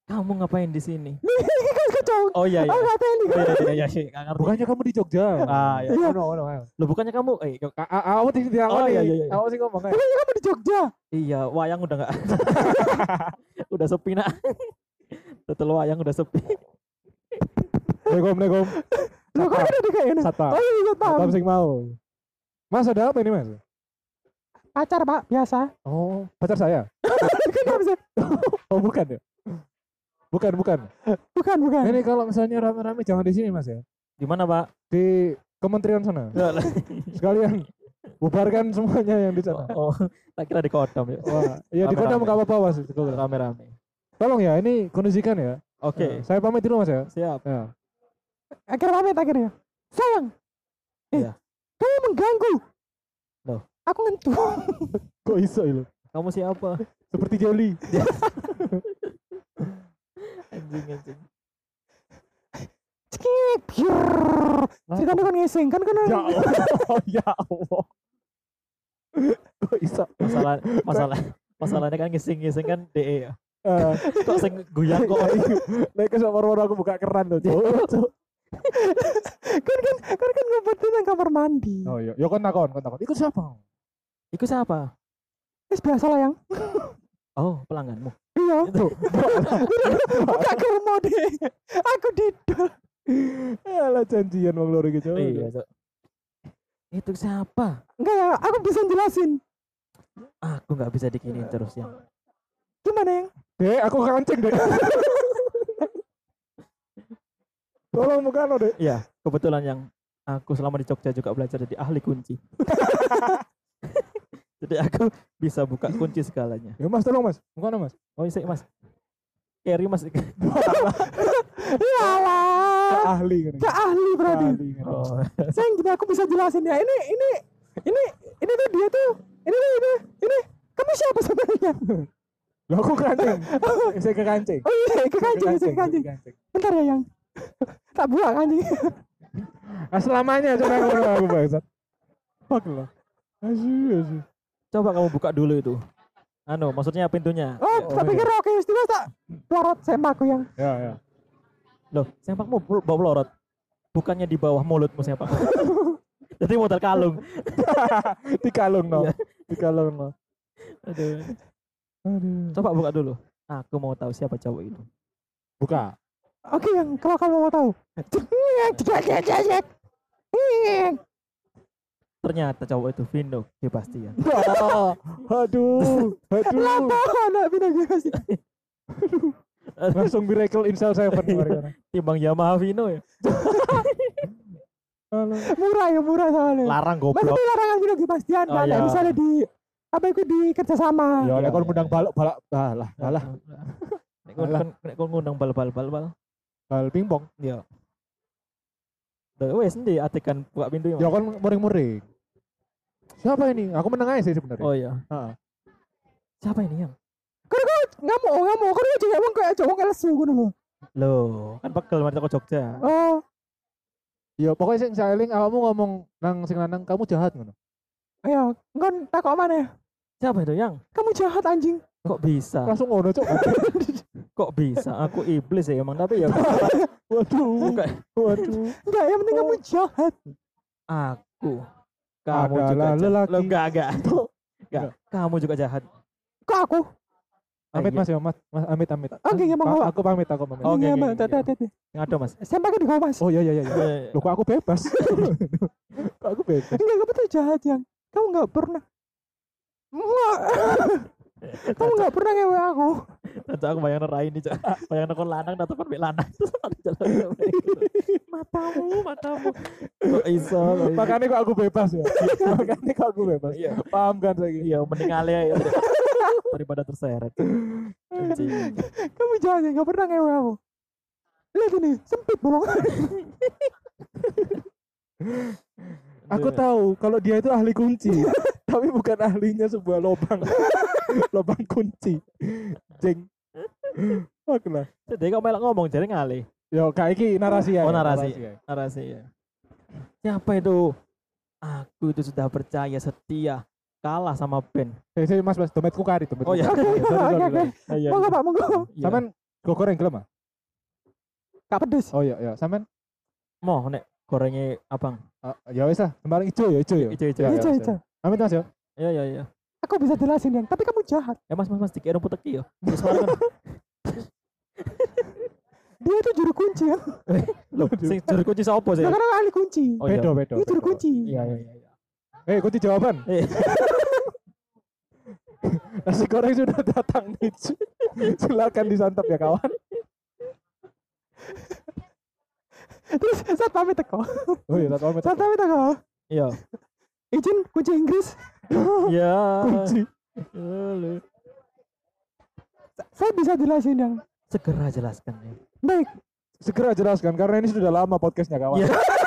[SPEAKER 2] Kamu ngapain di sini?
[SPEAKER 5] Ini kan kacau.
[SPEAKER 2] Oh iya iya.
[SPEAKER 5] Aku nggak tahu ini.
[SPEAKER 2] Oh, iya iya iya nggak ngerti.
[SPEAKER 4] Bukannya kamu di Jogja?
[SPEAKER 2] Ah, iya.
[SPEAKER 5] Iya.
[SPEAKER 4] Ono, ono, ono.
[SPEAKER 2] Lo bukannya kamu eh
[SPEAKER 4] Aku di di
[SPEAKER 2] Oh, iya, iya, iya.
[SPEAKER 4] Aku sih ngomong.
[SPEAKER 5] Bukannya kamu di Jogja.
[SPEAKER 2] iya, wayang udah enggak. udah sepi nak. Total wayang udah sepi.
[SPEAKER 4] Assalamualaikum, Assalamualaikum.
[SPEAKER 5] Lo kok ada di kayak ini?
[SPEAKER 4] Satpam.
[SPEAKER 5] Oh iya, iya,
[SPEAKER 4] Satpam
[SPEAKER 5] paham.
[SPEAKER 4] sing mau. Mas ada apa ini, Mas?
[SPEAKER 5] Pacar pak, biasa.
[SPEAKER 4] Oh, pacar saya.
[SPEAKER 5] Kenapa sih?
[SPEAKER 4] Oh, bukan ya? Bukan, bukan.
[SPEAKER 5] Bukan, bukan.
[SPEAKER 4] Ini kalau misalnya rame-rame jangan di sini, Mas ya.
[SPEAKER 2] Di mana, Pak?
[SPEAKER 4] Di kementerian sana.
[SPEAKER 2] Ya.
[SPEAKER 4] Sekalian bubarkan semuanya yang di sana.
[SPEAKER 2] oh, tak kira di kodam ya.
[SPEAKER 4] Wah, ya di kota
[SPEAKER 2] Rame-rame.
[SPEAKER 4] enggak apa-apa, Mas.
[SPEAKER 2] Rame-rame.
[SPEAKER 4] Tolong ya, ini kondisikan ya.
[SPEAKER 2] Oke,
[SPEAKER 4] Saya pamit dulu, Mas ya.
[SPEAKER 2] siap.
[SPEAKER 4] Ya.
[SPEAKER 5] Akhirnya pamit akhirnya. Sayang. Eh,
[SPEAKER 2] Iya.
[SPEAKER 5] kamu mengganggu.
[SPEAKER 2] Loh.
[SPEAKER 5] Aku ngentu.
[SPEAKER 4] Kok iso itu?
[SPEAKER 2] Kamu siapa?
[SPEAKER 4] Seperti Joli.
[SPEAKER 2] Anjing, anjing.
[SPEAKER 5] Cekik, biur. Ceritanya kan ngising kan kan.
[SPEAKER 4] Ya Allah, ya Allah. Kok iso?
[SPEAKER 2] Masalah masalah masalahnya kan ngising-ngising kan DE ya.
[SPEAKER 4] Eh,
[SPEAKER 2] Kok sing guyak kok
[SPEAKER 4] Nek kesok baru aku buka keran tuh.
[SPEAKER 5] Kan kan kan kan ngebut nang kamar mandi.
[SPEAKER 4] Oh iya, yo kon takon, kon takon. Ikut siapa?
[SPEAKER 2] Iku siapa?
[SPEAKER 5] Wis biasa lah yang.
[SPEAKER 2] Oh, pelangganmu.
[SPEAKER 5] Iya.
[SPEAKER 2] Itu.
[SPEAKER 5] Buka ke rumah deh. Aku didol.
[SPEAKER 4] Alah janjian wong loro iki, Cuk.
[SPEAKER 2] Iya, Cok. Itu siapa?
[SPEAKER 5] Enggak ya, aku bisa jelasin.
[SPEAKER 2] Aku nggak bisa dikinin terus ya.
[SPEAKER 5] Gimana yang?
[SPEAKER 4] Dek, aku kancing, Dek. Tolong bukan lo, Dek.
[SPEAKER 2] Iya, kebetulan yang aku selama di Jogja juga belajar jadi ahli kunci. jadi aku bisa buka kunci segalanya.
[SPEAKER 4] Ya Mas, tolong Mas. Bukan Mas.
[SPEAKER 2] Oh, iya, Mas. Carry Mas.
[SPEAKER 5] Ya lah.
[SPEAKER 4] ahli kan.
[SPEAKER 5] Gak ahli berarti.
[SPEAKER 4] Ahli.
[SPEAKER 2] Oh,
[SPEAKER 5] Sayang gini aku bisa jelasin ya. Ini ini ini ini tuh dia tuh. Ini tuh ini ini. Kamu siapa sebenarnya?
[SPEAKER 4] Lah aku kancing. Saya ke kancing.
[SPEAKER 5] Oh iya, ke kancing, ke kancing. Bentar ya yang. Tak buang anjing.
[SPEAKER 4] Ah, selamanya coba aku aku bangsat. Fuck lah. Asyik, asyik.
[SPEAKER 2] coba kamu buka dulu itu. Anu, maksudnya pintunya.
[SPEAKER 5] Oh,
[SPEAKER 4] Oh,
[SPEAKER 5] tak
[SPEAKER 4] iya.
[SPEAKER 5] pikir oke, mesti tak pelorot sempakku yang.
[SPEAKER 4] Ya, ya.
[SPEAKER 2] Loh, sempakmu bawa pelorot. Bukannya di bawah mulutmu sempak. Jadi modal kalung.
[SPEAKER 4] Di kalung no.
[SPEAKER 2] Iya.
[SPEAKER 4] Di kalung no.
[SPEAKER 2] Aduh.
[SPEAKER 4] Aduh.
[SPEAKER 2] Coba buka dulu. Aku mau tahu siapa cowok itu.
[SPEAKER 4] Buka.
[SPEAKER 5] Oke yang kalau kamu mau tahu.
[SPEAKER 2] Ternyata cowok itu Vino Sebastian.
[SPEAKER 4] Oh, aduh. Aduh.
[SPEAKER 5] Lapa anak bina sih.
[SPEAKER 4] Langsung miracle in cell seven kemarin.
[SPEAKER 2] Timbang Yamaha Vino ya.
[SPEAKER 5] Murah ya murah soalnya.
[SPEAKER 2] Larang goblok.
[SPEAKER 5] Maksudnya larangan bina Sebastian
[SPEAKER 2] Oh,
[SPEAKER 5] kan.
[SPEAKER 2] iya.
[SPEAKER 5] Misalnya di apa itu di kerjasama.
[SPEAKER 4] Ya,
[SPEAKER 2] Iya, iya,
[SPEAKER 4] ngundang balok balak balah balah
[SPEAKER 2] Nek kon kon- nek kon ngundang bal-bal bal-bal.
[SPEAKER 4] Bal pingpong.
[SPEAKER 2] Ya. Duh, wes ndi atekan buka pintu
[SPEAKER 4] Ya kon muring-muring. Siapa ini? Aku menang aja sih sebenarnya.
[SPEAKER 2] Oh iya. Siapa ini yang?
[SPEAKER 5] Nggak mau, nggak mau. Kan lu juga emang kayak cowok kayak lesu gitu loh.
[SPEAKER 2] Loh, kan pegel mari toko Jogja.
[SPEAKER 5] Oh,
[SPEAKER 4] Ya pokoknya sing saling awakmu ngomong nang sing lanang kamu jahat ngono.
[SPEAKER 5] ayo, ngon takut mana ya?
[SPEAKER 2] Siapa itu yang?
[SPEAKER 5] Kamu jahat anjing.
[SPEAKER 2] Kok bisa?
[SPEAKER 4] Langsung ngono, Cuk.
[SPEAKER 2] Kok bisa? Aku iblis ya emang tapi ya
[SPEAKER 4] Waduh.
[SPEAKER 2] bukan
[SPEAKER 4] Waduh.
[SPEAKER 5] Enggak, yang penting kamu jahat.
[SPEAKER 2] aku. Kamu juga
[SPEAKER 4] Adalah
[SPEAKER 2] jahat.
[SPEAKER 4] lelaki.
[SPEAKER 2] Loh, enggak, enggak. Enggak. Kamu juga jahat.
[SPEAKER 5] Kok aku?
[SPEAKER 4] Amit
[SPEAKER 2] iya.
[SPEAKER 4] Mas ya, Mas. Mas amit amit.
[SPEAKER 5] Oke, ya, mau.
[SPEAKER 4] Aku pamit, aku pamit.
[SPEAKER 2] Oke,
[SPEAKER 5] Iya,
[SPEAKER 2] oke,
[SPEAKER 5] Tete, tete.
[SPEAKER 2] Yang ada mas.
[SPEAKER 5] Sempaknya di bawah, Mas.
[SPEAKER 4] Oh iya iya iya. iya. Loh kok aku bebas? kok aku bebas?
[SPEAKER 5] Enggak, kamu tuh jahat yang. Kamu nggak pernah. Kamu nggak pernah ngewe aku.
[SPEAKER 2] Tadi aku bayang rai ini, Cak. Bayang lanang datang kan lanang. Terus ada jalan Matamu, matamu. Kok iso?
[SPEAKER 4] Makanya kok aku bebas ya. Makanya kok aku bebas.
[SPEAKER 2] Iya.
[SPEAKER 4] Paham kan saya
[SPEAKER 2] Iya, mending alih ya. Daripada terseret.
[SPEAKER 5] Kamu jahat ya, nggak pernah ngewe aku. Lihat ini, sempit bolong.
[SPEAKER 4] Aku tahu kalau dia itu ahli kunci, tapi bukan ahlinya sebuah lubang. lubang kunci. Jeng. Fuck lah.
[SPEAKER 2] Jadi kok melok ngomong jadi ngalih.
[SPEAKER 4] Yo, kayak iki narasi ya.
[SPEAKER 2] Oh, narasi.
[SPEAKER 4] ya.
[SPEAKER 2] Narasi ya. Siapa itu? Aku itu sudah percaya setia kalah sama Ben.
[SPEAKER 4] Eh, saya Mas, Mas, dompetku kari, dompetku.
[SPEAKER 2] Oh, iya.
[SPEAKER 5] Oke, oke.
[SPEAKER 2] Iya.
[SPEAKER 5] Monggo, Pak, monggo.
[SPEAKER 2] Iya.
[SPEAKER 4] Sampean go goreng gelem?
[SPEAKER 5] Gak pedes.
[SPEAKER 4] Oh iya, iya. Sampean
[SPEAKER 2] mau nek gorengnya abang.
[SPEAKER 4] ah, ya wis lah, sembarang ijo ya, ijo ya. Ya, ya,
[SPEAKER 5] Ijo,
[SPEAKER 4] wis,
[SPEAKER 5] ijo.
[SPEAKER 4] ya. Amit Mas ya.
[SPEAKER 2] Iya iya iya.
[SPEAKER 5] Aku bisa jelasin yang, tapi kamu jahat.
[SPEAKER 2] Ya mas mas mas dikira rumput teki suara kan.
[SPEAKER 5] Dia itu juru kunci ya.
[SPEAKER 2] Loh, sing juru kunci sapa sih?
[SPEAKER 5] Kan ahli kunci.
[SPEAKER 2] Oh.
[SPEAKER 4] Bedo, bedo.
[SPEAKER 5] Itu juru kunci.
[SPEAKER 2] Iya iya iya. iya.
[SPEAKER 4] Eh, kunci jawaban.
[SPEAKER 2] Eh,
[SPEAKER 4] Nasi goreng sudah datang nih. Silakan disantap ya kawan.
[SPEAKER 5] Terus saat pamit teko.
[SPEAKER 4] Oh iya, tak pamit.
[SPEAKER 5] Saat pamit teko.
[SPEAKER 2] Iya.
[SPEAKER 5] Izin kunci Inggris.
[SPEAKER 2] Iya.
[SPEAKER 4] Kunci.
[SPEAKER 5] Saya bisa jelasin yang
[SPEAKER 2] Segera jelaskan ya.
[SPEAKER 5] baik.
[SPEAKER 4] Segera jelaskan karena ini sudah lama podcastnya kawan.
[SPEAKER 2] Iya.